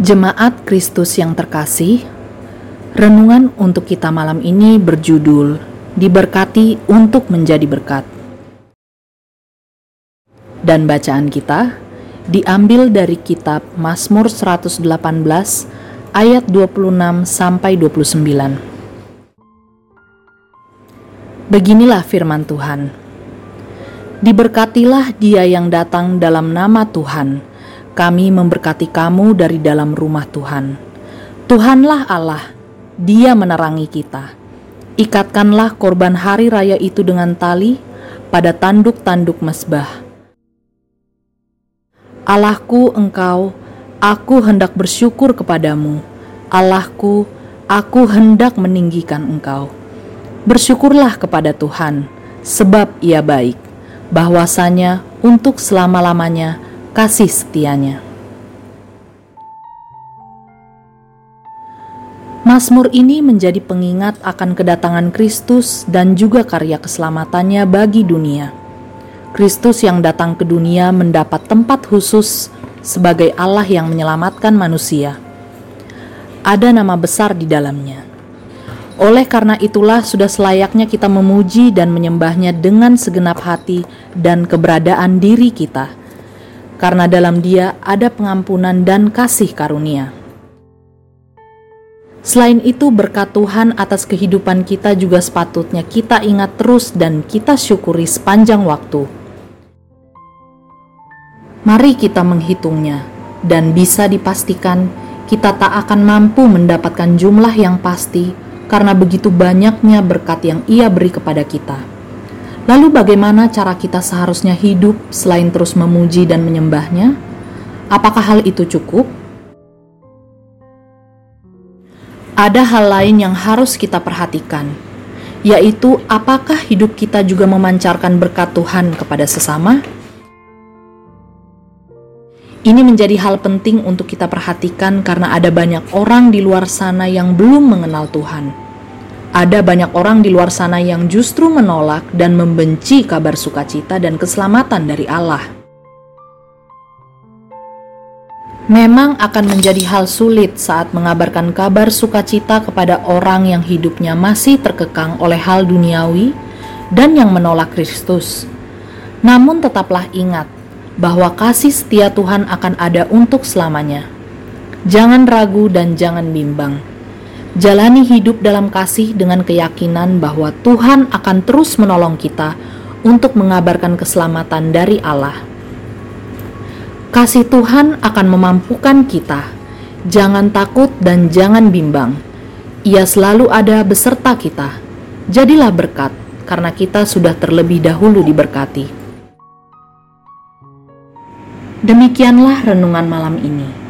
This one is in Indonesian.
Jemaat Kristus yang terkasih, renungan untuk kita malam ini berjudul Diberkati untuk menjadi berkat. Dan bacaan kita diambil dari kitab Mazmur 118 ayat 26 sampai 29. Beginilah firman Tuhan. Diberkatilah dia yang datang dalam nama Tuhan kami memberkati kamu dari dalam rumah Tuhan. Tuhanlah Allah, Dia menerangi kita. Ikatkanlah korban hari raya itu dengan tali pada tanduk-tanduk mesbah. Allahku engkau, aku hendak bersyukur kepadamu. Allahku, aku hendak meninggikan engkau. Bersyukurlah kepada Tuhan, sebab ia baik, bahwasanya untuk selama-lamanya kasih setianya. Mazmur ini menjadi pengingat akan kedatangan Kristus dan juga karya keselamatannya bagi dunia. Kristus yang datang ke dunia mendapat tempat khusus sebagai Allah yang menyelamatkan manusia. Ada nama besar di dalamnya. Oleh karena itulah sudah selayaknya kita memuji dan menyembahnya dengan segenap hati dan keberadaan diri kita karena dalam Dia ada pengampunan dan kasih karunia. Selain itu, berkat Tuhan atas kehidupan kita juga sepatutnya kita ingat terus dan kita syukuri sepanjang waktu. Mari kita menghitungnya, dan bisa dipastikan kita tak akan mampu mendapatkan jumlah yang pasti karena begitu banyaknya berkat yang Ia beri kepada kita. Lalu bagaimana cara kita seharusnya hidup selain terus memuji dan menyembahnya? Apakah hal itu cukup? Ada hal lain yang harus kita perhatikan, yaitu apakah hidup kita juga memancarkan berkat Tuhan kepada sesama? Ini menjadi hal penting untuk kita perhatikan karena ada banyak orang di luar sana yang belum mengenal Tuhan ada banyak orang di luar sana yang justru menolak dan membenci kabar sukacita dan keselamatan dari Allah. Memang akan menjadi hal sulit saat mengabarkan kabar sukacita kepada orang yang hidupnya masih terkekang oleh hal duniawi dan yang menolak Kristus. Namun, tetaplah ingat bahwa kasih setia Tuhan akan ada untuk selamanya. Jangan ragu dan jangan bimbang Jalani hidup dalam kasih dengan keyakinan bahwa Tuhan akan terus menolong kita untuk mengabarkan keselamatan dari Allah. Kasih Tuhan akan memampukan kita. Jangan takut dan jangan bimbang. Ia selalu ada beserta kita. Jadilah berkat karena kita sudah terlebih dahulu diberkati. Demikianlah renungan malam ini.